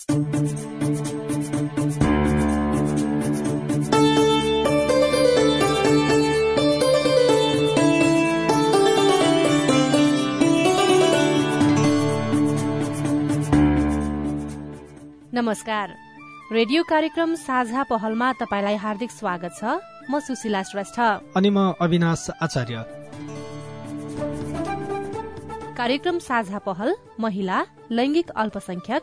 नमस्कार। रेडियो कार्यक्रम साझा पहलमा तपाईँलाई हार्दिक स्वागत छ। म सुशीला श्रेष्ठ। अनि म अविनाश आचार्य। कार्यक्रम साझा पहल महिला लैंगिक अल्पसंख्यक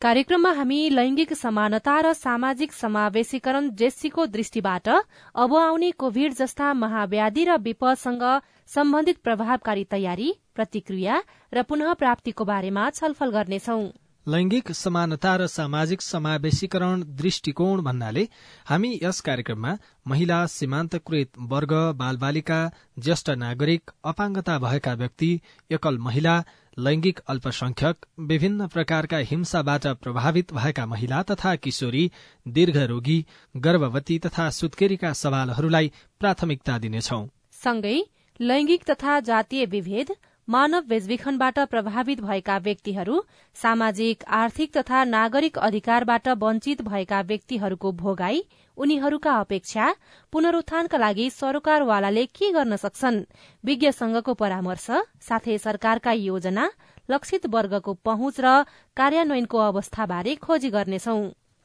कार्यक्रममा हामी लैंगिक समानता र सामाजिक समावेशीकरण जेसीको दृष्टिबाट अब आउने कोभिड जस्ता महाव्याधि र विपदसँग सम्बन्धित प्रभावकारी तयारी प्रतिक्रिया र पुनः प्राप्तिको बारेमा छलफल गर्नेछौं। लैंगिक समानता र सामाजिक समावेशीकरण दृष्टिकोण भन्नाले हामी यस कार्यक्रममा महिला सीमान्तकृत वर्ग बालबालिका ज्येष्ठ नागरिक अपाङ्गता भएका व्यक्ति एकल महिला लैंगिक अल्पसंख्यक विभिन्न प्रकारका हिंसाबाट प्रभावित भएका महिला तथा किशोरी दीर्घरोगी गर्भवती तथा सुत्केरीका सवालहरूलाई प्राथमिकता दिनेछौ। सँगै लैंगिक तथा जातीय विभेद मानव बेचबिखनबाट प्रभावित भएका व्यक्तिहरू सामाजिक आर्थिक तथा नागरिक अधिकारबाट वञ्चित भएका व्यक्तिहरूको भोगाई उनीहरूका अपेक्षा पुनरुत्थानका लागि सरकारवालाले के गर्न सक्छन्? विज्ञ संघको परामर्श साथै सरकारका योजना लक्षित वर्गको पहुँच र कार्यान्वयनको अवस्थाबारे खोजी गर्नेछौं।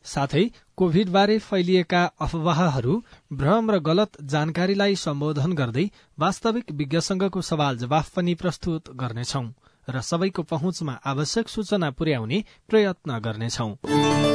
साथै कोभिडबारे फैलिएका अफवाहहरू भ्रम र गलत जानकारीलाई सम्बोधन गर्दै वास्तविक विज्ञसँगको सवाल जवाफ पनि प्रस्तुत गर्नेछौ र सबैको पहुँचमा आवश्यक सूचना पुर्याउने प्रयत्न गर्नेछौं।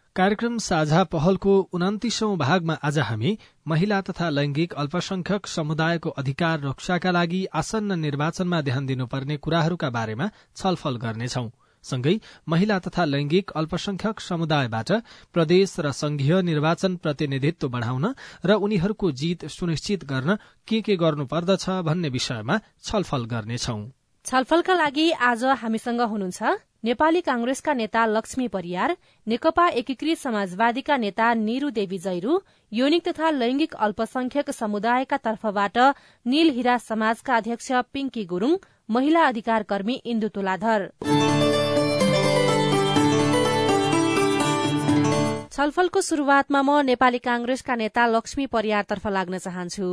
कार्यक्रम साझा पहलको उन्तिसौं भागमा आज हामी महिला तथा लैंगिक अल्पसंख्यक समुदायको अधिकार रक्षाका लागि आसन्न निर्वाचनमा ध्यान दिनुपर्ने कुराहरूका बारेमा छलफल गर्नेछौ। सँगै महिला तथा लैंगिक अल्पसंख्यक समुदायबाट प्रदेश र संघीय निर्वाचन प्रतिनिधित्व बढ़ाउन र उनीहरूको जीत सुनिश्चित गर्न के के गर्नुपर्दछ भन्ने विषयमा छलफल गर्नेछौ। छलफलका लागि आज हामीसँग हुनुहुन्छ नेपाली कांग्रेसका नेता लक्ष्मी परियार नेकपा एकीकृत समाजवादीका नेता निरू देवी जैरू यौनिक तथा लैंगिक अल्पसंख्यक समुदायका तर्फबाट नील हिरा समाजका अध्यक्ष पिंकी गुरूङ महिला अधिकार कर्मी इन्दु तुलाधर। छलफलको शुरूआतमा म नेपाली कांग्रेसका नेता लक्ष्मी परियारतर्फ लाग्न चाहन्छु।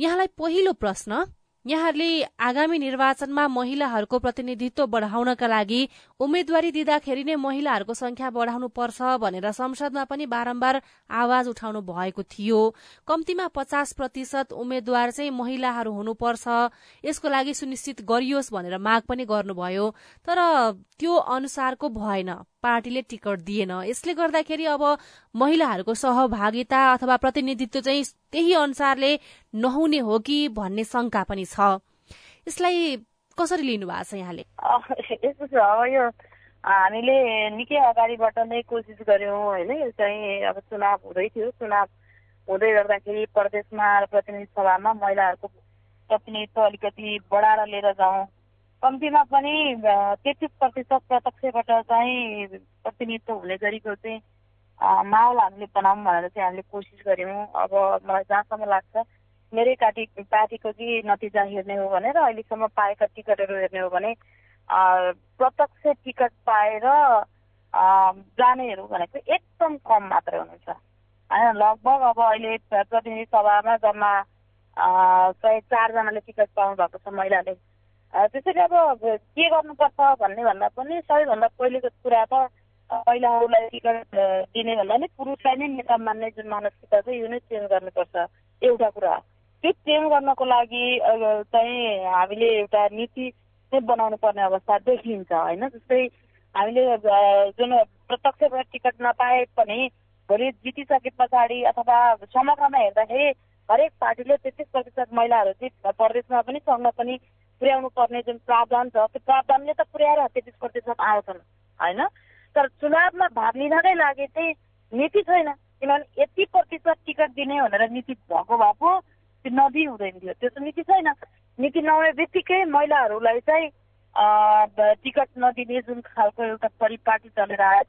यहाँलाई पहिलो प्रश्न यहाँहरूले आगामी निर्वाचनमा महिलाहरूको प्रतिनिधित्व बढ़ाउनका लागि उम्मेद्वारी दिँदाखेरि नै महिलाहरूको संख्या बढ़ाउनु पर्छ भनेर संसदमा पनि बारम्बार आवाज उठाउनु भएको थियो। कम्तीमा पचास प्रतिशत उम्मेद्वार चाहिँ महिलाहरू हुनुपर्छ। यसको लागि सुनिश्चित गरियोस् भनेर माग पनि गर्नुभयो। तर त्यो अनुसारको भएन। पार्टीले टिकट दिएन। यसले गर्दाखेरि अब महिलाहरूको सहभागिता अथवा प्रतिनिधित्व चाहिँ त्यही अनुसारले नहुने हो कि भन्ने शंका पनि छ। यसलाई कसरी लिनु भएको छ यहाँले? यस्तो छ अब यो हामीले निकै अगाडिबाट नै कोसिस गर्यौँ होइन? यो चाहिँ अब चुनाव हुँदै थियो। चुनाव हुँदै गर्दाखेरि प्रदेशमा प्रतिनिधि सभामा महिलाहरूको प्रतिनिधित्व अलिकति बढाएर लिएर जाउँ। कम्तीमा पनि तेत्तिस प्रतिशत प्रत्यक्षबाट चाहिँ प्रतिनिधित्व हुने गरेको चाहिँ माहौल हामीले बनाऊँ भनेर चाहिँ हामीले कोसिस गऱ्यौँ। अब मलाई जहाँसम्म लाग्छ मेरै पार्टी पार्टीको कि नतिजा हेर्ने हो भनेर अहिलेसम्म पाएका टिकटहरू हेर्ने हो भने प्रत्यक्ष टिकट पाएर जानेहरू भनेको एकदम कम मात्रै हुनुहुन्छ। होइन लगभग अब अहिले प्रतिनिधि सभामा जम्मा सय चारजनाले टिकट पाउनु भएको छ महिलाले। त्यसरी अब के गर्नुपर्छ भन्ने भन्दा पनि सबैभन्दा पहिलेको कुरा त महिलाहरूलाई टिकट दिने भन्दा नि पुरुषलाई नै नेता मान्ने जुन मानसिकता छ यो नै चेन्ज गर्नुपर्छ। एउटा कुरा। त्यो चेन्ज गर्नको लागि चाहिँ हामीले एउटा नीति नै बनाउनु पर्ने अवस्था देखिन्छ होइन? जस्तै हामीले जुन प्रत्यक्ष टिकट नपाए पनि भोलि जितिसके पछाडि अथवा समग्रमा हेर्दाखेरि हरेक पार्टीले तेत्तिस प्रतिशत महिलाहरू चाहिँ प्रदेशमा पनि सङ्घमा पनि पुर्याउनु पर्ने जुन प्रावधान छ त्यो प्रावधानले त पुर्याएर तेत्तिस प्रतिशत आउँछन् होइन? तर चुनावमा भाग लिनकै लागि चाहिँ नीति छैन किनभने यति प्रतिशत टिकट दिने भनेर नीति भएको भए पो त्यो नदिई हुँदैन थियो त्यो त नीति छैन। नीति नभए बित्तिकै महिलाहरूलाई चाहिँ टिकट नदिने जुन खालको एउटा परिपाटी चलेर आयो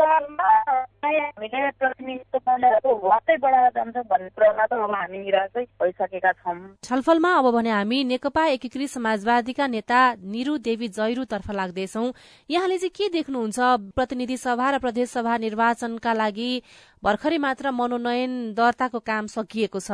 हामीले प्रतिनिधित्व वास्तै बढाएर भन्ने कुरामा त अब हामी निराशै भइसकेका छौँ छलफलमा अब भने हामी नेकपा एकीकृत समाजवादीका नेता निरु देवी जैरू तर्फ लाग्दैछौ। यहाँले चाहिँ के देख्नुहुन्छ? प्रतिनिधि सभा र प्रदेश सभा निर्वाचनका लागि भर्खरै मात्र मनोनयन दर्ताको काम सकिएको छ।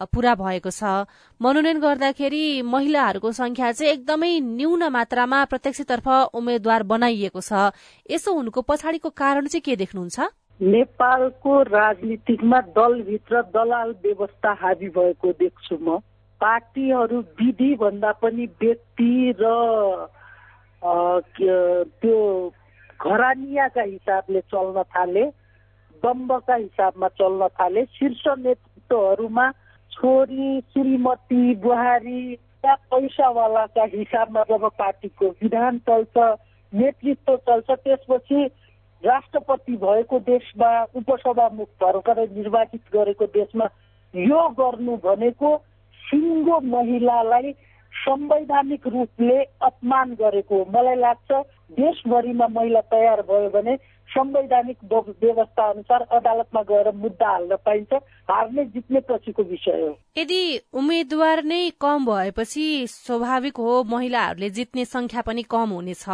पूरा भएको छ। मनोनयन गर्दाखेरि महिलाहरूको संख्या चाहिँ एकदमै न्यून मात्रामा प्रत्यक्षतर्फ उम्मेद्वार बनाइएको छ। यसो हुनुको पछाडिको कारण चाहिँ के देख्नुहुन्छ? नेपालको राजनीतिकमा दलभित्र दलाल व्यवस्था हाबी भएको देख्छु म। पार्टीहरू विधि भन्दा पनि व्यक्ति र त्यो घरानियाका हिसाबले चल्न थाले दम्बका हिसाबमा चल्न थाले शीर्ष नेतृत्वहरूमा छोरी श्रीमती बुहारी या पैसावालाका हिसाबमा जब पार्टीको विधान चल्छ नेतृत्व चल्छ त्यसपछि राष्ट्रपति भएको देशमा उपसभामुख भर्खरै निर्वाचित गरेको देशमा यो गर्नु भनेको सिङ्गो महिलालाई संवैधानिक रूपले अपमान गरेको मलाई लाग्छ देशभरिमा महिला तयार भयो भने संवैधानिक व्यवस्था अनुसार अदालतमा गएर मुद्दा हाल्न पाइन्छ। हार्ने जित्ने पछिको विषय हो। यदि उम्मेद्वार नै कम भएपछि स्वाभाविक हो महिलाहरूले जित्ने संख्या पनि कम हुनेछ।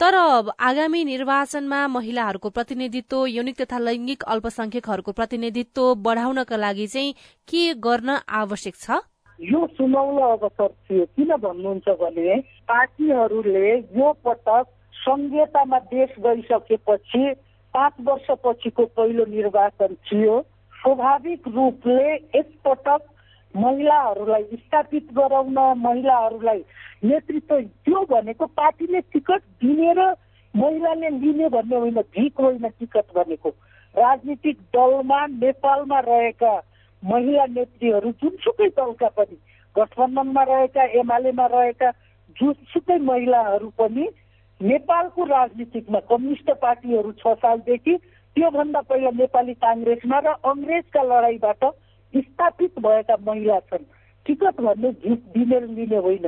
तर आगामी निर्वाचनमा महिलाहरूको प्रतिनिधित्व यौनिक तथा लैङ्गिक अल्पसंख्यकहरूको प्रतिनिधित्व बढाउनका लागि चाहिँ के गर्न आवश्यक छ? यो सुनौलो अवसर थियो। किन भन्नुहुन्छ भने पार्टीहरूले यो पटक संघीयतामा देश गइसकेपछि पाँच वर्षपछिको पहिलो निर्वाचन थियो स्वाभाविक रूपले एकपटक महिलाहरूलाई स्थापित गराउन महिलाहरूलाई नेतृत्व त्यो भनेको पार्टीले टिकट दिने र महिलाले लिने भन्ने होइन भिक होइन टिकट भनेको। राजनीतिक दलमा नेपालमा रहेका महिला नेत्रीहरू जुनसुकै दलका पनि गठबन्धनमा रहेका एमालेमा रहेका जुनसुकै महिलाहरू पनि नेपालको राजनीतिकमा कम्युनिस्ट पार्टीहरू छ सालदेखि त्योभन्दा पहिला नेपाली काङ्ग्रेसमा र अङ्ग्रेजका लडाइँबाट स्थापित भएका महिला छन्। टिकट भन्ने जित दिने लिने होइन।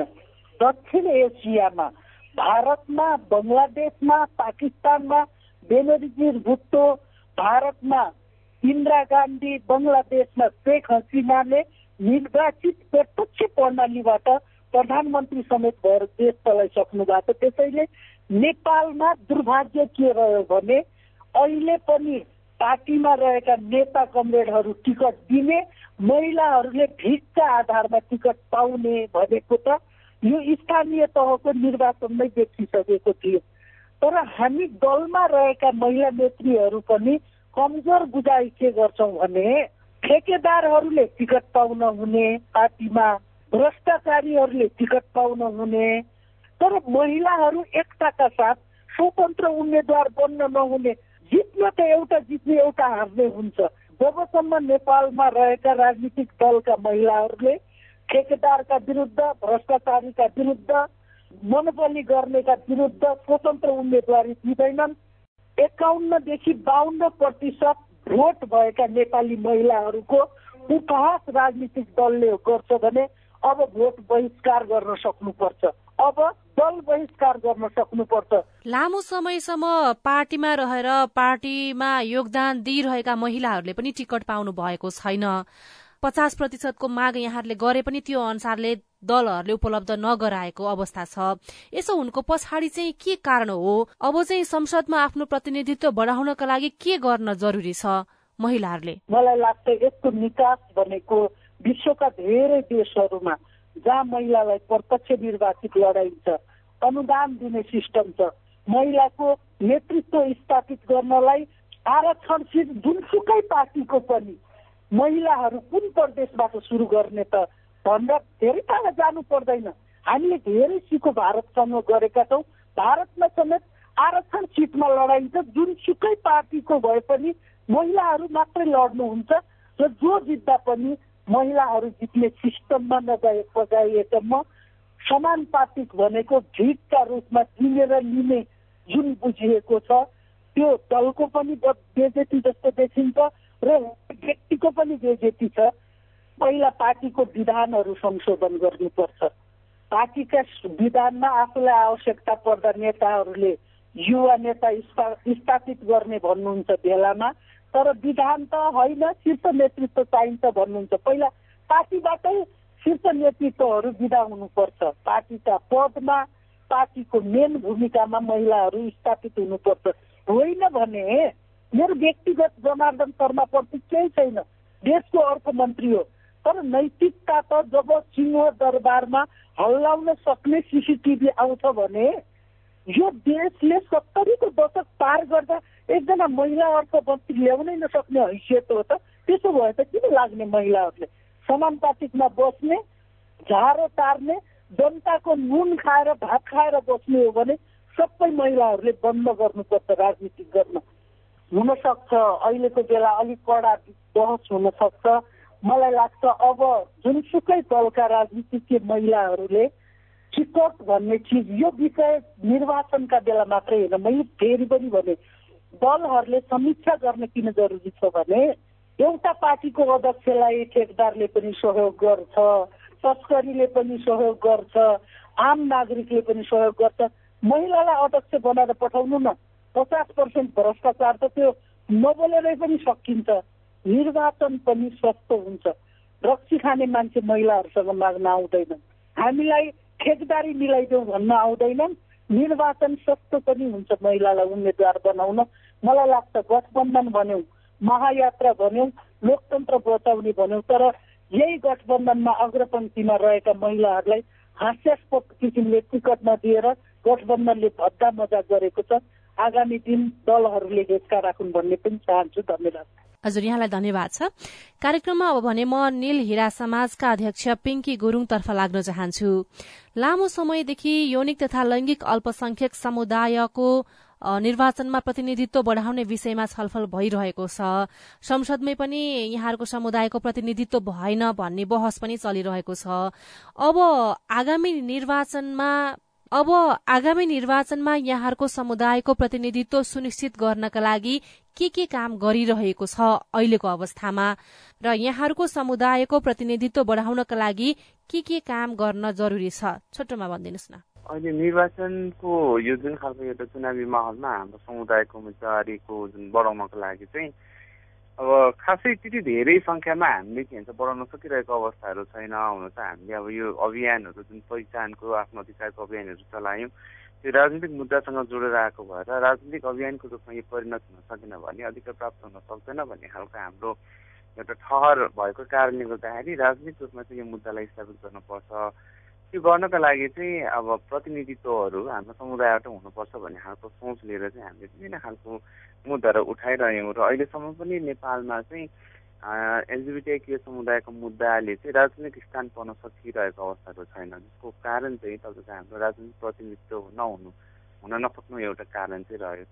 दक्षिण एसियामा भारतमा बङ्गलादेशमा पाकिस्तानमा बेनजिर भुट्टो भारतमा इन्दिरा गान्धी बङ्गलादेशमा शेख हसिनाले निर्वाचित प्रत्यक्ष प्रणालीबाट प्रधानमन्त्री समेत भएर देश चलाइसक्नु भएको त्यसैले नेपालमा दुर्भाग्य के रह्यो भने अहिले पनि पार्टीमा रहेका नेता कमरेडहरू टिकट दिने महिलाहरूले भिडका आधारमा टिकट पाउने भनेको त यो स्थानीय तहको निर्वाचनमै देखिसकेको थियो। तर हामी दलमा रहेका महिला नेत्रीहरू पनि कमजोर बुझाइ के गर्छौँ भने ठेकेदारहरूले टिकट पाउन हुने पार्टीमा भ्रष्टाचारीहरूले टिकट पाउन हुने तर महिलाहरू एकताका साथ स्वतन्त्र उम्मेद्वार बन्न नहुने जित्न त एउटा जित्ने एउटा हार्ने हुन्छ। जबसम्म नेपालमा रहेका राजनीतिक दलका महिलाहरूले ठेकेदारका विरुद्ध भ्रष्टाचारीका विरुद्ध मनोबली गर्नेका विरुद्ध स्वतन्त्र उम्मेदवारी दिँदैनन्। एकाउन्नदेखि बाहन्न प्रतिशत भोट भएका नेपाली महिलाहरूको उपहास राजनीतिक दलले गर्छ भने अब भोट बहिष्कार गर्न सक्नुपर्छ। अब दल बहिष्कार गर्न सक्नुपर्छ। लामो समयसम्म पार्टीमा रहेर पार्टीमा योगदान दिइरहेका महिलाहरूले पनि टिकट पाउनु भएको छैन। पचास प्रतिशतको माग यहाँहरूले गरे पनि त्यो अनुसारले दलहरूले उपलब्ध नगराएको अवस्था छ। यसो हुनुको पछाडि चाहिँ के कारण हो? अब चाहिँ संसदमा आफ्नो प्रतिनिधित्व बढाउनका लागि के गर्न जरुरी छ महिलाहरूले? मलाई लाग्छ यसको निकास भनेको विश्वका धेरै देशहरूमा जहाँ महिलालाई प्रत्यक्ष निर्वाचित लडाइन्छ अनुदान दिने सिस्टम छ। महिलाको नेतृत्व स्थापित गर्नलाई आरक्षण जुनसुकै पार्टीको पनि महिलाहरू कुन प्रदेशबाट सुरु गर्ने त भनेर धेरै टाढा जानु पर्दैन। हामीले धेरै सिको भारतसँग गरेका छौँ। भारतमा समेत आरक्षण सिटमा लडाइन्छ जुनसुकै पार्टीको भए पनि महिलाहरू मात्रै लड्नुहुन्छ र जो जित्दा पनि महिलाहरू जित्ने सिस्टममा नगए बजाइएसम्म समानुपातिक भनेको भिडका रूपमा किनेर लिने जुन बुझिएको छ त्यो दलको पनि बेजेती जस्तो देखिन्छ र व्यक्तिको पनि बेजेती छ। पहिला पार्टीको विधानहरू संशोधन गर्नुपर्छ। पार्टीका विधानमा आफूलाई आवश्यकता पर्दा नेताहरूले युवा नेता स्थापित गर्ने भन्नुहुन्छ बेलामा तर विधान त होइन शीर्ष नेतृत्व चाहिन्छ भन्नुहुन्छ। पहिला पार्टीबाटै शीर्ष नेतृत्वहरू विदा हुनुपर्छ। पार्टीका पदमा पार्टीको मेन भूमिकामा महिलाहरू स्थापित हुनुपर्छ। होइन भने मेरो व्यक्तिगत जनार्दन शर्माप्रति केही छैन। देशको अर्थमन्त्री हो। तर नैतिकता त जब सिंह दरबारमा हल्लाउन सक्ने सिसिटिभी आउँछ भने यो देशले सत्तरीको दशक पार गर्दा एकजना महिला अर्थमन्त्री ल्याउनै नसक्ने हैसियत हो त। त्यसो भए त किन लाग्ने महिलाहरूले? समानुपातिकमा बस्ने झारो तार्ने जनताको नुन खाएर भात खाएर बस्ने हो भने सबै महिलाहरूले बन्द गर्नुपर्छ राजनीति गर्न। हुनसक्छ। अहिलेको बेला अलिक कडा बहस हुनसक्छ। मलाई लाग्छ अब जुनसुकै दलका राजनीतिज्ञ महिलाहरूले टिकट भन्ने चिज यो विषय निर्वाचनका बेला मात्रै होइन। मैले फेरि पनि भने दलहरूले समीक्षा गर्न किन जरुरी छ भने एउटा पार्टीको अध्यक्षलाई ठेकदारले पनि सहयोग गर्छ तस्करीले पनि सहयोग गर्छ आम नागरिकले पनि सहयोग गर्छ महिलालाई अध्यक्ष बनाएर पठाउनु न पचास पर्सेन्ट भ्रष्टाचार त त्यो नबोलेरै पनि सकिन्छ निर्वाचन पनि सस्तो हुन्छ रक्सी खाने मान्छे महिलाहरूसँग माग्न आउँदैनन् हामीलाई ठेकदारी मिलाइदेऊ भन्न आउँदैनन् निर्वाचन सस्तो पनि हुन्छ महिलालाई उम्मेद्वार बनाउन मलाई लाग्छ गठबन्धन भन्यौँ महायात्रा भन्यौँ लोकतन्त्र बचाउने भन्यौँ तर यही गठबन्धनमा अग्रपङ्क्तिमा रहेका महिलाहरूलाई हास्यास्पद किसिमले टिकट नदिएर गठबन्धनले भद्दा मजा गरेको छ। आगामी दिन दलहरूले हेस्का राखुन् भन्ने पनि चाहन्छु। धन्यवाद। हजुर यहाँलाई धन्यवाद छ। कार्यक्रममा अब भने म नील हिरा समाजका अध्यक्ष पिङ्की गुरूङतर्फ लाग्न चाहन्छु। लामो समयदेखि यौनिक तथा लैंगिक अल्पसंख्यक समुदायको निर्वाचनमा प्रतिनिधित्व बढ़ाउने विषयमा छलफल भइरहेको छ। संसदमै पनि यहाँहरूको समुदायको प्रतिनिधित्व भएन भन्ने बहस पनि चलिरहेको छ। अब आगामी निर्वाचनमा अब आगामी निर्वाचनमा यहाँहरूको समुदायको प्रतिनिधित्व सुनिश्चित गर्नका लागि के के काम गरिरहेको छ अहिलेको अवस्थामा? र यहाँहरूको समुदायको प्रतिनिधित्व बढाउनका लागि के के काम गर्न जरुरी छ? छोटोमा भनिदिनुहोस् न। अहिले निर्वाचनको यो जुन खालको एउटा चुनावी माहौलमा हाम्रो समुदायको उम्मेदवारीको जुन बढाउनको लागि चाहिँ अब खासै त्यति धेरै सङ्ख्यामा हामीले के भन्छ बढाउन सकिरहेको अवस्थाहरू छैन हुन त हामीले अब यो अभियानहरू जुन पहिचानको आफ्नो अधिकारको अभियानहरू चलायौँ त्यो राजनीतिक मुद्दासँग जोडेर आएको भएर राजनीतिक अभियानको रूपमा यो परिणत हुन सकेन भने अधिकार प्राप्त हुन सक्दैन भन्ने खालको हाम्रो एउटा ठहर भएको कारणले गर्दाखेरि राजनीतिक रूपमा चाहिँ यो मुद्दालाई स्थापित गर्नुपर्छ। त्यो गर्नको लागि चाहिँ अब प्रतिनिधित्वहरू हाम्रो समुदायबाट हुनुपर्छ भन्ने खालको सोच लिएर चाहिँ हामीले विभिन्न खालको मुद्दाहरू उठाइरह्यौँ र अहिलेसम्म पनि नेपालमा चाहिँ एलजिबिटिआई समुदायको मुद्दाले चाहिँ राजनीतिक स्थान पाउन सकिरहेको अवस्थाहरू छैन। जसको कारण चाहिँ तपाईँको हाम्रो राजनीतिक प्रतिनिधित्व नहुनु हुन नसक्नु एउटा कारण चाहिँ रह्यो।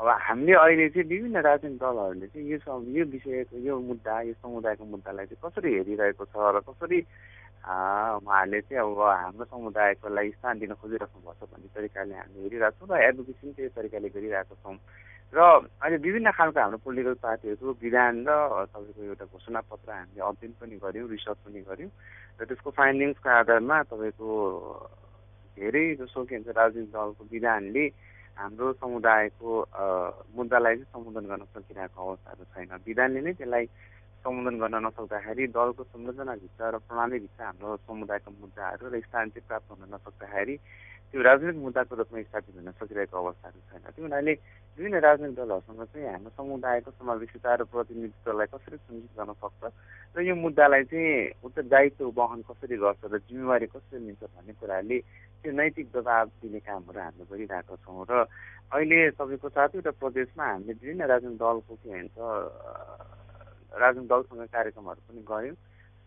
अब हामीले अहिले चाहिँ विभिन्न राजनीतिक दलहरूले चाहिँ यो यो विषयको यो मुद्दा यो समुदायको मुद्दालाई चाहिँ कसरी हेरिरहेको छ र कसरी उहाँहरूले चाहिँ अब हाम्रो समुदायको लागि स्थान दिन खोजिराख्नुपर्छ भन्ने तरिकाले हामीले हेरिरहेको छौँ र एडभोकेसी पनि त्यही तरिकाले गरिरहेको छौँ। र अहिले विभिन्न खालको हाम्रो पोलिटिकल पार्टीहरूको विधान र तपाईँको एउटा घोषणापत्र हामीले अध्ययन पनि गऱ्यौँ रिसर्च पनि गऱ्यौँ र त्यसको फाइन्डिङ्सको आधारमा तपाईँको धेरै जसो के भन्छ राजनीतिक दलको विधानले हाम्रो समुदायको मुद्दालाई चाहिँ सम्बोधन गर्न सकिरहेको अवस्थाहरू छैन। विधानले नै त्यसलाई सम्बोधन गर्न नसक्दाखेरि दलको संरचनाभित्र र प्रणालीभित्र हाम्रो समुदायको मुद्दाहरू र स्थान चाहिँ प्राप्त हुन नसक्दाखेरि त्यो राजनीतिक मुद्दाको रूपमा स्थापित हुन सकिरहेको अवस्थाहरू छैन। त्यो हुनाले विभिन्न राजनीतिक दलहरूसँग चाहिँ हाम्रो समुदायको समावेशिता र प्रतिनिधित्वलाई कसरी सुनिश्चित गर्न सक्छ र यो मुद्दालाई चाहिँ उत्तरदायित्व वहन कसरी गर्छ र जिम्मेवारी कसरी लिन्छ भन्ने कुराले त्यो नैतिक दबाब दिने कामहरू हामीले गरिरहेका छौँ र अहिले तपाईँको सातवटा प्रदेशमा हामीले विभिन्न राजनीतिक दलको के भन्छ राजनीतिक दलसँग कार्यक्रमहरू पनि गऱ्यौँ।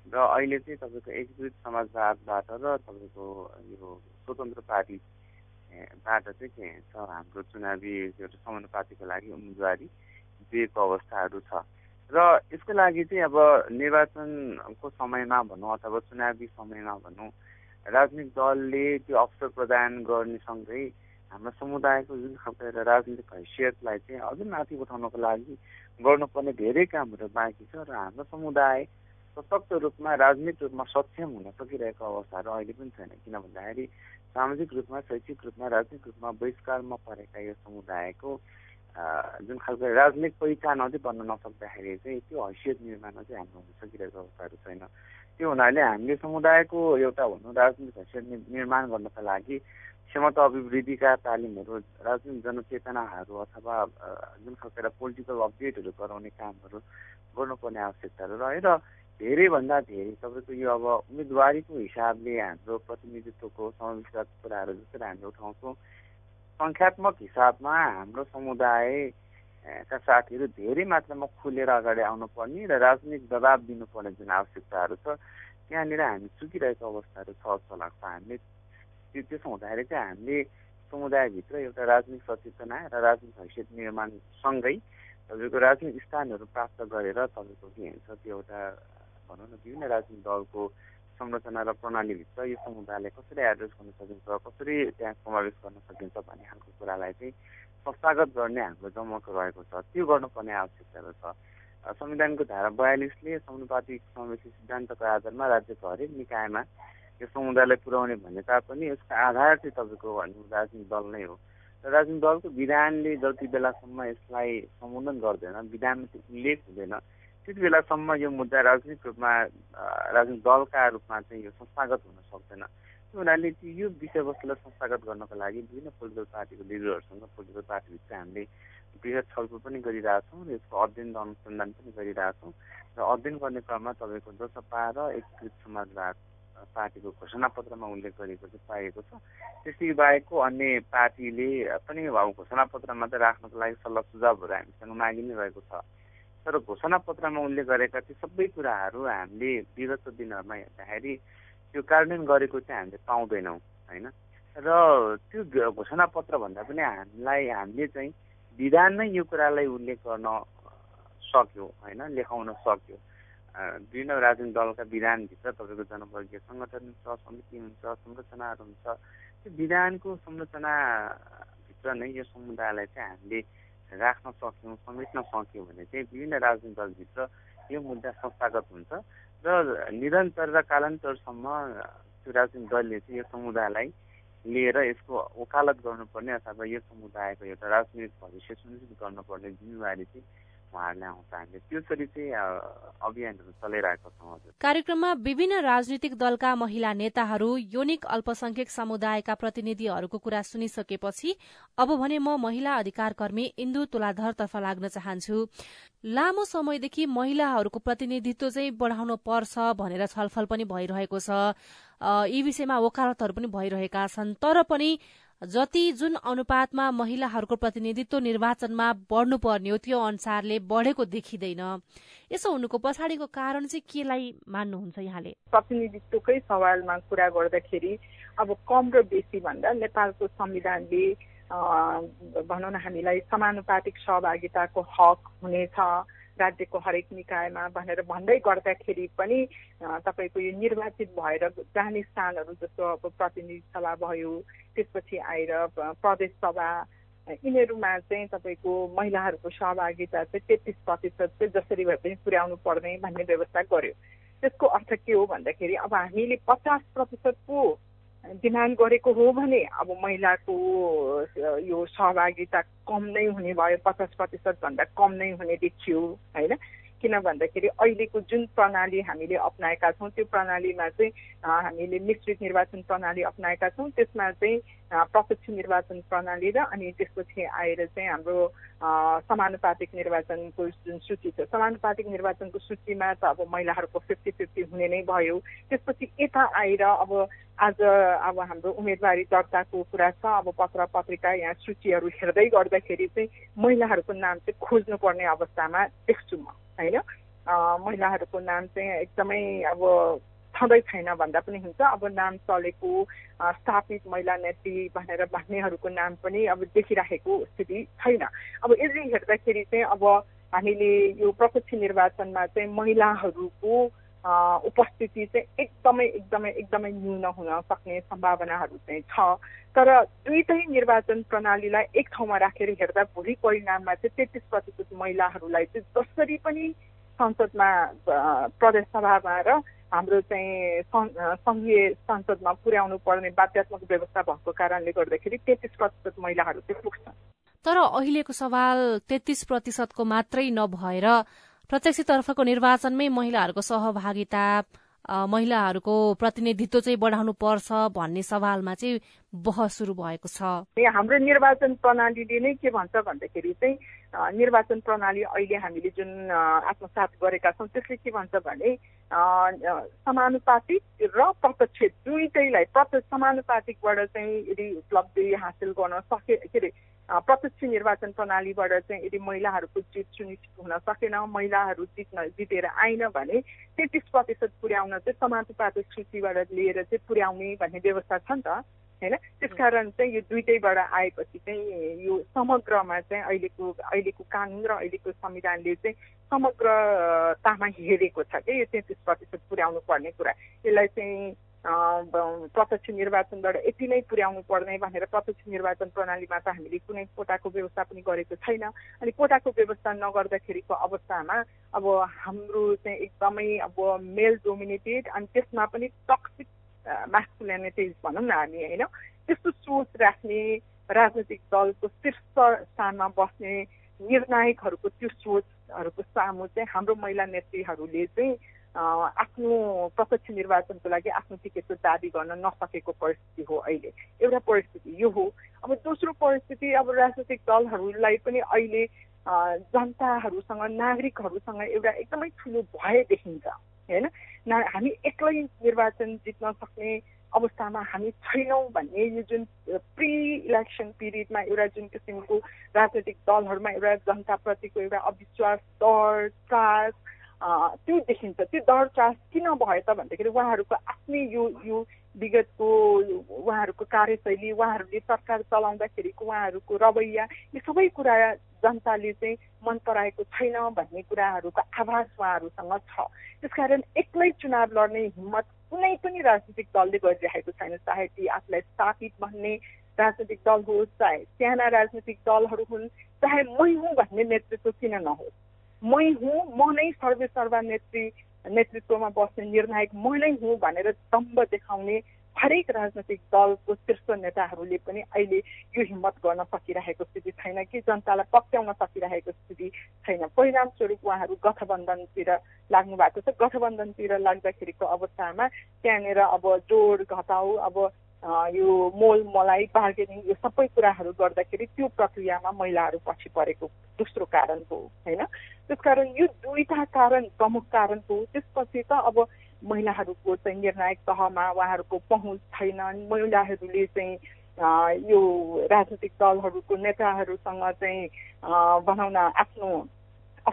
र अहिले चाहिँ तपाईँको एकीकृत समाजवादबाट र तपाईँको यो स्वतन्त्र पार्टीबाट चाहिँ के छ? हाम्रो चुनावी समानुपातिको लागि उम्मेदवारी दिएको अवस्थाहरू छ। र यसको लागि चाहिँ अब निर्वाचनको समयमा भनौँ अथवा चुनावी समयमा भनौँ राजनीतिक दलले त्यो अवसर प्रदान गर्नेसँगै हाम्रो समुदायको जुन खालको एउटा राजनीतिक हैसियतलाई चाहिँ अझै माथि उठाउनको लागि गर्नुपर्ने धेरै कामहरू बाँकी छ र हाम्रो समुदाय सशक्त रूपमा राजनीतिक रूपमा सक्षम हुन सकिरहेको अवस्थाहरू अहिले पनि छैन। किन भन्दाखेरि सामाजिक रूपमा शैक्षिक रूपमा राजनीतिक रूपमा बहिष्कारमा परेका यो समुदायको जुन खालको राजनीतिक पहिचान अझै बन्न नसक्दाखेरि चाहिँ त्यो हैसियत निर्माण चाहिँ हाम्रो हुन सकिरहेको अवस्थाहरू छैन। त्यो हुनाले हामीले समुदायको एउटा भनौँ राजनीतिक हैसियत निर्माण गर्नका लागि क्षमता अभिवृद्धिका तालिमहरू राजनीतिक जनचेतनाहरू अथवा जुन खालको एउटा पोलिटिकल अपडेटहरू गराउने कामहरू गर्नुपर्ने आवश्यकताहरू रह्यो र धेरैभन्दा धेरै तपाईँको यो अब उम्मेदवारीको हिसाबले हाम्रो प्रतिनिधित्वको समावेशका कुराहरू जसरी हामीले उठाउँछौँ सङ्ख्यात्मक हिसाबमा हाम्रो समुदायका साथीहरू धेरै मात्रामा खुलेर अगाडि आउनुपर्ने र राजनीतिक दबाब दिनुपर्ने जुन आवश्यकताहरू छ त्यहाँनिर हामी चुकिरहेको अवस्थाहरू छ जस्तो लाग्छ। हामीले त्यो त्यसो हुँदाखेरि चाहिँ हामीले समुदायभित्र एउटा राजनीतिक सचेतना र राजनीतिक हैसियत निर्माणसँगै तपाईँको राजनीतिक स्थानहरू प्राप्त गरेर तपाईँको के भन्छ त्यो एउटा भनौँ न विभिन्न राजनीतिक दलको संरचना र प्रणालीभित्र यो समुदायलाई कसरी एड्रेस गर्न सकिन्छ कसरी त्यहाँ समावेश गर्न सकिन्छ भन्ने खालको कुरालाई चाहिँ संस्थागत गर्ने हाम्रो जमक रहेको छ। त्यो गर्नुपर्ने आवश्यकताहरू छ। संविधानको धारा बयालिसले समानुपातिक समावेशी सिद्धान्तको आधारमा राज्यको हरेक निकायमा यो समुदायलाई पुर्याउने भने तापनि यसको आधार चाहिँ तपाईँको भन्नु राजनीतिक दल नै हो। र राजनीतिक दलको विधानले जति बेलासम्म यसलाई सम्बोधन गर्दैन विधानमा त्यो उल्लेख हुँदैन त्यति बेलासम्म यो मुद्दा राजनीतिक रूपमा राजनीतिक दलका रूपमा चाहिँ यो संस्थागत हुन सक्दैन। त्यो हुनाले यो विषयवस्तुलाई संस्थागत गर्नको लागि विभिन्न पोलिटिकल पार्टीको लिडरहरूसँग पोलिटिकल पार्टीभित्र हामीले वृहत छलफल पनि गरिरहेछौँ र यसको अध्ययन अनुसन्धान पनि गरिरहेछौँ। र अध्ययन गर्ने क्रममा तपाईँको जसपा र एकीकृत समाजवाद पार्टीको घोषणापत्रमा उल्लेख गरेको चाहिँ पाइएको छ। त्यसै बाहेकको अन्य पार्टीले पनि अब घोषणापत्रमा त राख्नको लागि सल्लाह सुझावहरू हामीसँग मागि नै रहेको छ। तर घोषणापत्रमा उल्लेख गरेका ती सबै कुराहरू हामीले विगतको दिनहरूमा हेर्दाखेरि त्यो कार्यान्वयन गरेको चाहिँ हामीले पाउँदैनौँ होइन? र त्यो घोषणापत्र भन्दा पनि हामीलाई हामीले चाहिँ विधानमै यो कुरालाई उल्लेख गर्न सक्यो होइन? लेखाउन सक्यो। विभिन्न राजनीतिक दलका विधानभित्र तपाईँको जनवर्गीय सङ्गठन हुन्छ समिति हुन्छ संरचनाहरू हुन्छ। त्यो विधानको संरचनाभित्र नै यो समुदायलाई चाहिँ हामीले राख्न सक्यौँ समेट्न सक्यौँ भने चाहिँ विभिन्न राजनीतिक दलभित्र यो मुद्दा संस्थागत हुन्छ र निरन्तर र कालान्तरसम्म त्यो राजनीतिक दलले चाहिँ यो समुदायलाई लिएर यसको वकालत गर्नुपर्ने अथवा यो समुदायको एउटा राजनीतिक भविष्य सुनिश्चित गर्नुपर्ने जिम्मेवारी चाहिँ कार्यक्रममा विभिन्न राजनीतिक दलका महिला नेताहरू योनिक अल्पसंख्यक समुदायका प्रतिनिधिहरूको कुरा सुनिसकेपछि अब भने म महिला अधिकार कर्मी इन्दु तुलाधरतर्फ लाग्न चाहन्छु। लामो समयदेखि महिलाहरूको प्रतिनिधित्व चाहिँ बढ़ाउनु पर्छ भनेर छलफल पनि भइरहेको छ। यी विषयमा वकालतहरू पनि भइरहेका छन्। तर पनि जति जुन अनुपातमा महिलाहरूको प्रतिनिधित्व निर्वाचनमा बढ्नुपर्ने हो त्यो अनुसारले बढेको देखिँदैन। यसो हुनुको पछाडिको कारण चाहिँ केलाई मान्नुहुन्छ यहाँले? प्रतिनिधित्वकै सवालमा कुरा गर्दाखेरि अब कम र बेसी भन्दा नेपालको संविधानले भनौँ न हामीलाई समानुपातिक सहभागिताको हक हुनेछ। राज्यको हरेक निकायमा भनेर भन्दै गर्दाखेरि पनि तपाईँको यो निर्वाचित भएर जाने स्थानहरू जस्तो अब प्रतिनिधि सभा भयो त्यसपछि आएर प्रदेश सभा यिनीहरूमा चाहिँ तपाईँको महिलाहरूको सहभागिता चाहिँ तेत्तिस प्रतिशत चाहिँ जसरी भए पनि पुर्याउनु पर्ने भन्ने व्यवस्था गर्यो। त्यसको अर्थ के हो भन्दाखेरि अब हामीले पचास प्रतिशत पो डिमान्ड गरेको हो भने अब महिलाको यो सहभागिता कम नै हुने भयो पचास प्रतिशतभन्दा कम नै हुने देखियो होइन? किन भन्दाखेरि अहिलेको जुन प्रणाली हामीले अप्नाएका छौँ त्यो प्रणालीमा चाहिँ हामीले मिश्रित निर्वाचन प्रणाली अप्नाएका छौँ त्यसमा चाहिँ प्रत्यक्ष निर्वाचन प्रणाली र अनि त्यसपछि आएर चाहिँ हाम्रो समानुपातिक निर्वाचनको जुन सूची छ समानुपातिक निर्वाचनको सूचीमा त अब महिलाहरूको फिफ्टी फिफ्टी हुने नै भयो। त्यसपछि यता आएर अब आज अब हाम्रो उम्मेदवारी दर्ताको कुरा छ। अब पत्र पत्रिका यहाँ सूचीहरू हेर्दै गर्दाखेरि चाहिँ महिलाहरूको नाम चाहिँ खोज्नुपर्ने अवस्थामा देख्छु म होइन? महिलाहरूको नाम चाहिँ एकदमै अब छँदै छैन भन्दा पनि हुन्छ। अब नाम चलेको स्थापित महिला नेत्री भनेर भन्नेहरूको नाम पनि अब देखिराखेको स्थिति छैन। अब यसरी हेर्दाखेरि चाहिँ अब हामीले यो प्रत्यक्ष निर्वाचनमा चाहिँ महिलाहरूको उपस्थिति चाहिँ एकदमै एकदमै एकदमै न्यून हुन सक्ने सम्भावनाहरू चाहिँ छ तर दुइटै निर्वाचन प्रणालीलाई एक ठाउँमा राखेर हेर्दा भोलि परिणाममा चाहिँ तेत्तिस प्रतिशत महिलाहरूलाई चाहिँ जसरी पनि संसदमा प्रदेश सभामा र हाम्रो चाहिँ सङ्घीय संसदमा पुर्याउनु पर्ने बाध्यात्मक व्यवस्था भएको कारणले गर्दाखेरि तेत्तिस प्रतिशत महिलाहरू चाहिँ पुग्छन् तर अहिलेको सवाल तेत्तिस प्रतिशतको मात्रै नभएर प्रत्यक्षतर्फको निर्वाचनमै महिलाहरूको सहभागिता महिलाहरूको प्रतिनिधित्व चाहिँ बढाउनु पर्छ भन्ने सवालमा चाहिँ बहस सुरु भएको छ। हाम्रो निर्वाचन प्रणालीले नै के भन्छ भन्दाखेरि चाहिँ निर्वाचन प्रणाली अहिले हामीले जुन आत्मसात गरेका छौँ त्यसले के भन्छ भने समानुपातिक र प्रत्यक्ष दुइटैलाई प्रत्यक्ष समानुपातिकबाट चाहिँ यदि उपलब्धि हासिल गर्न सके के अरे प्रत्यक्ष निर्वाचन प्रणालीबाट चाहिँ यदि महिलाहरूको जित सुनिश्चित हुन सकेन महिलाहरू जित्न जितेर आइन भने तेत्तिस प्रतिशत पुर्याउन चाहिँ समानुपातिक सूचीबाट लिएर चाहिँ पुर्याउने भन्ने व्यवस्था छ नि त। होइन? त्यसकारण चाहिँ यो दुइटैबाट आएपछि चाहिँ यो समग्रमा चाहिँ अहिलेको अहिलेको कानुन र अहिलेको संविधानले चाहिँ समग्रतामा हेरेको छ कि यो तेत्तिस प्रतिशत पुर्याउनु पर्ने कुरा। यसलाई चाहिँ प्रत्यक्ष निर्वाचनबाट यति नै पुर्याउनु पर्ने भनेर प्रत्यक्ष निर्वाचन प्रणालीमा त हामीले कुनै कोटाको व्यवस्था पनि गरेको छैन। अनि कोटाको व्यवस्था नगर्दाखेरिको अवस्थामा अब हाम्रो चाहिँ एकदमै अब मेल डोमिनेटेड अनि त्यसमा पनि टक्सिक म्यास्कुलेनिटिज भनौँ न हामी होइन त्यस्तो सोच राख्ने राजनैतिक दलको शीर्ष स्थानमा बस्ने निर्णायकहरूको त्यो सोचहरूको सामु चाहिँ हाम्रो महिला नेत्रीहरूले चाहिँ आफ्नो प्रत्यक्ष निर्वाचनको लागि आफ्नो टिकटको दावी गर्न नसकेको परिस्थिति हो अहिले एउटा परिस्थिति यो हो अब दोस्रो परिस्थिति अब राजनैतिक दलहरूलाई पनि अहिले जनताहरूसँग नागरिकहरूसँग एउटा एकदमै ठुलो भय देखिन्छ होइन? न हामी एक्लै निर्वाचन जित्न सक्ने अवस्थामा हामी छैनौँ भन्ने यो जुन प्रि इलेक्सन पिरियडमा एउटा जुन किसिमको राजनैतिक दलहरूमा एउटा जनताप्रतिको एउटा अविश्वास डर त्रास त्यो देखिन्छ। त्यो त्रास किन भयो त भन्दाखेरि उहाँहरूको आफ्नै यो यो विगतको उहाँहरूको कार्यशैली उहाँहरूले सरकार चलाउँदाखेरिको उहाँहरूको रवैया यी सबै कुरा जनताले चाहिँ मन पराएको छैन भन्ने कुराहरूको आभास उहाँहरूसँग छ। त्यसकारण एक्लै चुनाव लड्ने हिम्मत कुनै पनि राजनीतिक दलले गरिरहेको छैन। चाहे ती आफूलाई स्थापित भन्ने राजनैतिक दल होस् चाहे साना राजनैतिक दलहरू हुन् चाहे मै हुँ भन्ने नेतृत्व किन नहोस्। मै हुँ म नै सर्वे सर्वा नेत्री नेतृत्वमा बस्ने निर्णायक म नै हुँ भनेर दम्ब देखाउने हरेक राजनैतिक दलको शीर्ष नेताहरूले पनि अहिले यो हिम्मत गर्न सकिरहेको स्थिति छैन कि? जनतालाई पक्याउन सकिरहेको स्थिति छैन। परिणामस्वरूप उहाँहरू गठबन्धनतिर लाग्नु भएको छ। गठबन्धनतिर लाग्दाखेरिको अवस्थामा त्यहाँनिर अब जोड घटाउ अब यो मोल मलाई बार्गेनिङ यो सबै कुराहरू गर्दाखेरि त्यो प्रक्रियामा महिलाहरू पछि परेको दोस्रो कारण हो होइन? त्यसकारण यो दुईटा कारण प्रमुख कारण हो। त्यसपछि त अब महिलाहरूको चाहिँ निर्णायक तहमा उहाँहरूको पहुँच छैन। महिलाहरूले चाहिँ यो राजनैतिक दलहरूको नेताहरूसँग चाहिँ भनौँ न आफ्नो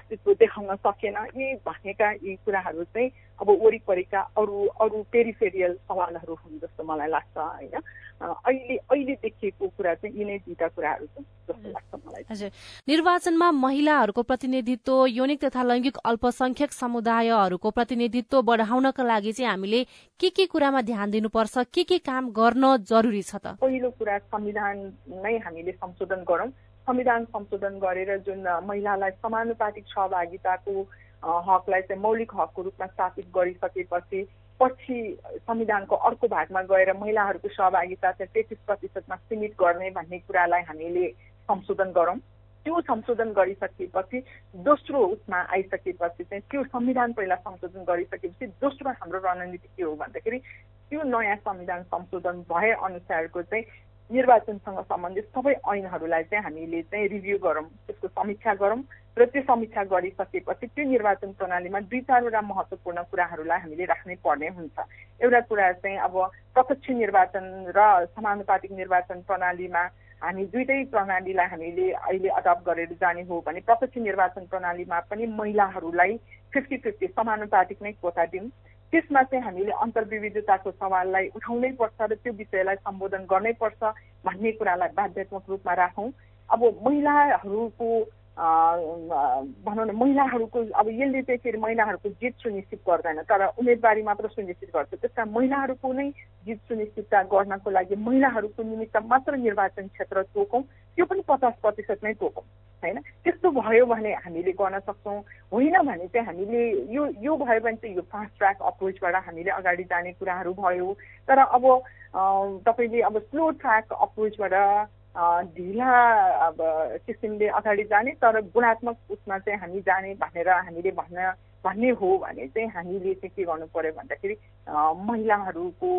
अस्तित्व देखाउन सकेन। यी भनेका यी कुराहरू चाहिँ अब वरिपरिका अरू अरू पेरिफेरियल सवालहरू हुन् जस्तो मलाई लाग्छ होइन? अहिले अहिले देखिएको कुरा चाहिँ यिनै दुईटा कुराहरू छन् जस्तो लाग्छ मलाई। हजुर। निर्वाचनमा महिलाहरूको प्रतिनिधित्व यौनिक तथा लैङ्गिक अल्पसंख्यक समुदायहरूको प्रतिनिधित्व बढाउनका लागि चाहिँ हामीले के के कुरामा ध्यान दिनुपर्छ? के के काम गर्न जरुरी छ त? पहिलो कुरा संविधान नै हामीले संशोधन गरौँ। संविधान संशोधन गरेर जुन महिलालाई समानुपातिक सहभागिताको हकलाई चाहिँ मौलिक हकको रूपमा स्थापित गरिसकेपछि पछि संविधानको अर्को भागमा गएर महिलाहरूको सहभागिता चाहिँ तेत्तिस प्रतिशतमा सीमित गर्ने भन्ने कुरालाई हामीले संशोधन गरौँ। त्यो संशोधन गरिसकेपछि दोस्रो उसमा आइसकेपछि चाहिँ त्यो संविधान पहिला संशोधन गरिसकेपछि दोस्रो हाम्रो रणनीति के हो भन्दाखेरि त्यो नयाँ संविधान संशोधन भए अनुसारको चाहिँ निर्वाचनसँग सम्बन्धित सबै ऐनहरूलाई चाहिँ हामीले चाहिँ रिभ्यू गरौँ त्यसको समीक्षा गरौँ र त्यो समीक्षा गरिसकेपछि त्यो निर्वाचन प्रणालीमा दुई चारवटा महत्त्वपूर्ण कुराहरूलाई हामीले राख्नै पर्ने हुन्छ। एउटा कुरा चाहिँ अब प्रत्यक्ष निर्वाचन र समानुपातिक निर्वाचन प्रणालीमा हामी दुइटै प्रणालीलाई हामीले अहिले अडप्ट गरेर जाने हो भने प्रत्यक्ष निर्वाचन प्रणालीमा पनि महिलाहरूलाई फिफ्टी फिफ्टी समानुपातिक नै कोटा दिउँ त्यसमा चाहिँ हामीले अन्तर्विविधताको सवाललाई उठाउनै पर्छ र त्यो विषयलाई सम्बोधन गर्नै पर्छ भन्ने कुरालाई बाध्यात्मक रूपमा राखौँ। अब महिलाहरूको भनौँ न महिलाहरूको अब यसले चाहिँ फेरि महिलाहरूको जित सुनिश्चित गर्दैन तर उम्मेदवारी मात्र सुनिश्चित गर्छ। त्यस कारण महिलाहरूको नै जित सुनिश्चितता गर्नको लागि महिलाहरूको निमित्त मात्र निर्वाचन क्षेत्र तोकौँ त्यो पनि पचास प्रतिशत नै तोकौँ होइन? त्यस्तो भयो भने हामीले गर्न सक्छौँ होइन भने चाहिँ हामीले यो यो भयो भने चाहिँ यो फास्ट ट्र्याक अप्रोचबाट हामीले अगाडि जाने कुराहरू भयो। तर अब तपाईँले अब स्लो ट्र्याक अप्रोचबाट ढिला अब किसिमले अगाडि जाने तर गुणात्मक उसमा चाहिँ हामी जाने भनेर हामीले भन्न भन्ने हो भने चाहिँ हामीले चाहिँ के गर्नु पर्यो भन्दाखेरि महिलाहरूको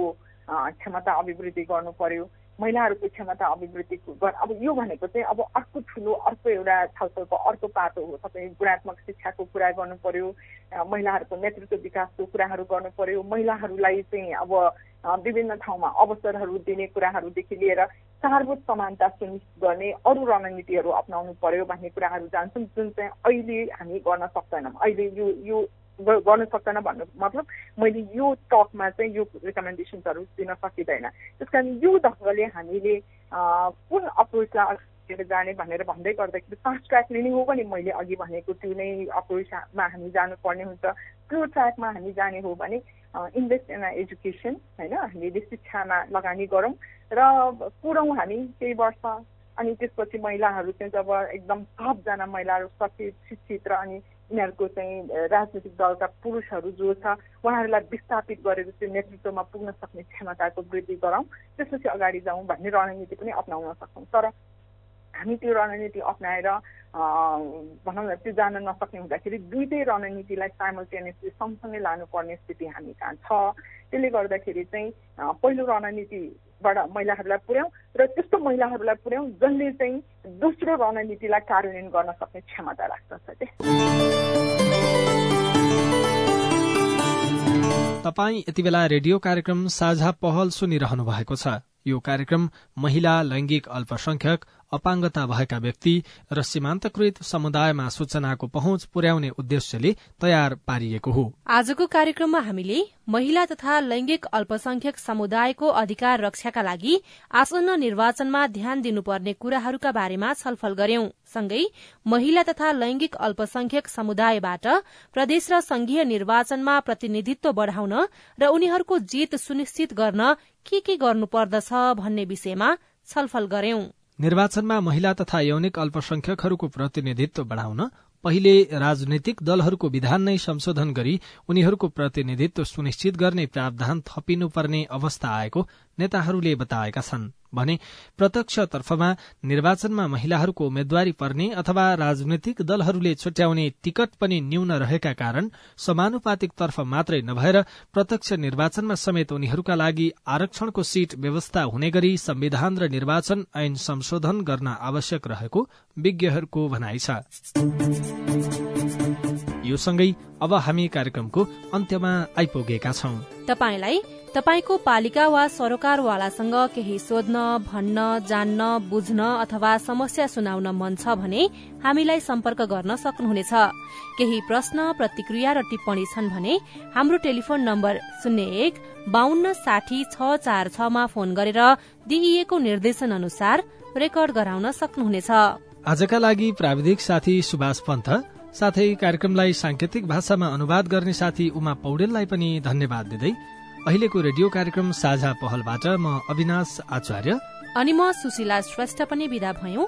क्षमता अभिवृद्धि गर्नु पर्यो। महिलाहरूको क्षमता अभिवृद्धि अब यो भनेको चाहिँ अब अर्को ठुलो अर्को एउटा छलफलको अर्को पाटो हो। तपाईँ गुणात्मक शिक्षाको कुरा गर्नु पर्यो महिलाहरूको नेतृत्व विकासको कुराहरू गर्नु पर्यो महिलाहरूलाई चाहिँ अब विभिन्न ठाउँमा अवसरहरू दिने कुराहरूदेखि लिएर सारभूत समानता सुनिश्चित गर्ने अरू रणनीतिहरू अप्नाउनु पर्यो भन्ने कुराहरू जान्छौँ जुन चाहिँ अहिले हामी गर्न सक्दैनौँ। अहिले यो यो गर्न सक्दैन भन्नु मतलब मैले यो टकमा चाहिँ यो रिकमेन्डेसन्सहरू दिन सकिँदैन। त्यस कारण यो ढङ्गले हामीले कुन अप्रोचलाई जाने भनेर भन्दै गर्दाखेरि फास्ट ट्र्याक लिने हो भने मैले अघि भनेको त्यो नै अप्रोचमा हामी जानुपर्ने हुन्छ। त्यो ट्र्याकमा हामी जाने हो भने इन्भेस्ट इन एजुकेसन होइन? हामीले शिक्षामा लगानी गरौँ र पुरौँ हामी केही वर्ष अनि त्यसपछि महिलाहरू चाहिँ जब एकदम सबजना महिलाहरू सचेत शिक्षित र अनि यिनीहरूको चाहिँ राजनीतिक दलका पुरुषहरू जो छ उहाँहरूलाई विस्थापित गरेर त्यो नेतृत्वमा पुग्न सक्ने क्षमताको वृद्धि गराउँ त्यसपछि अगाडि जाउँ भन्ने रणनीति पनि अप्नाउन सक्छौँ। तर हामी त्यो रणनीति अप्नाएर भनौँ न त्यो जान नसक्ने हुँदाखेरि दुइटै रणनीतिलाई साइमल्टेनियसली सँगसँगै लानुपर्ने स्थिति हामी कहाँ छ? त्यसले गर्दाखेरि चाहिँ पहिलो रणनीतिबाट महिलाहरूलाई पुर्याउँ र त्यस्तो महिलाहरूलाई पुर्याउँ जसले चाहिँ दोस्रो रणनीतिलाई कार्यान्वयन गर्न सक्ने क्षमता राख्दछ तपाईँ यति बेला रेडियो कार्यक्रम साझा पहल सुनिरहनु भएको छ। यो कार्यक्रम महिला लैंगिक अल्पसंख्यक अपाङ्गता भएका व्यक्ति र सीमान्तकृत समुदायमा सूचनाको पहुँच पुर्याउने उद्देश्यले तयार पारिएको हो। आजको कार्यक्रममा हामीले महिला तथा लैंगिक अल्पसंख्यक समुदायको अधिकार रक्षाका लागि आसन्न निर्वाचनमा ध्यान दिनुपर्ने कुराहरूका बारेमा छलफल गर्यौं। सँगै महिला तथा लैंगिक अल्पसंख्यक समुदायबाट प्रदेश र संघीय निर्वाचनमा प्रतिनिधित्व बढ़ाउन र उनीहरूको जित सुनिश्चित गर्न के के गर्नुपर्दछ भन्ने विषयमा छलफल गर्यौं निर्वाचनमा महिला तथा यौनिक अल्पसंख्यकहरूको प्रतिनिधित्व बढ़ाउन पहिले राजनैतिक दलहरूको विधान नै संशोधन गरी उनीहरूको प्रतिनिधित्व सुनिश्चित गर्ने प्रावधान थपिनुपर्ने अवस्था आएको नेताहरूले बताएका छन्। भने प्रत्यक्ष तर्फमा निर्वाचनमा महिलाहरूको उम्मेद्वारी पर्ने अथवा राजनैतिक दलहरूले छुट्याउने टिकट पनि न्यून रहेका कारण समानुपातिक तर्फ मात्रै नभएर प्रत्यक्ष निर्वाचनमा समेत उनीहरूका लागि आरक्षणको सीट व्यवस्था हुने गरी संविधान र निर्वाचन ऐन संशोधन गर्न आवश्यक रहेको विज्ञहरूको भनाइ छ। यो अब हामी कार्यक्रमको अन्त्यमा आइपुगेका छौं। तपाईँको पालिका वा सरोकारवालासँग केही सोध्न भन्न जान्न बुझ्न अथवा समस्या सुनाउन मन छ भने हामीलाई सम्पर्क गर्न सक्नुहुनेछ। केही प्रश्न प्रतिक्रिया र टिप्पणी छन् भने हाम्रो टेलिफोन नम्बर शून्य एक बान्न साठी छ चार छमा फोन गरेर दिइएको निर्देशन अनुसार रेकर्ड गराउन सक्नुहुनेछ। आजका लागि प्राविधिक साथी सुभाष पन्थ साथै कार्यक्रमलाई सांकेतिक भाषामा अनुवाद गर्ने साथी उमा पौडेललाई पनि धन्यवाद दिँदै अहिलेको रेडियो कार्यक्रम साझा पहलबाट म अविनाश आचार्य अनि म सुशीला श्रेष्ठ पनि विदा भयौं।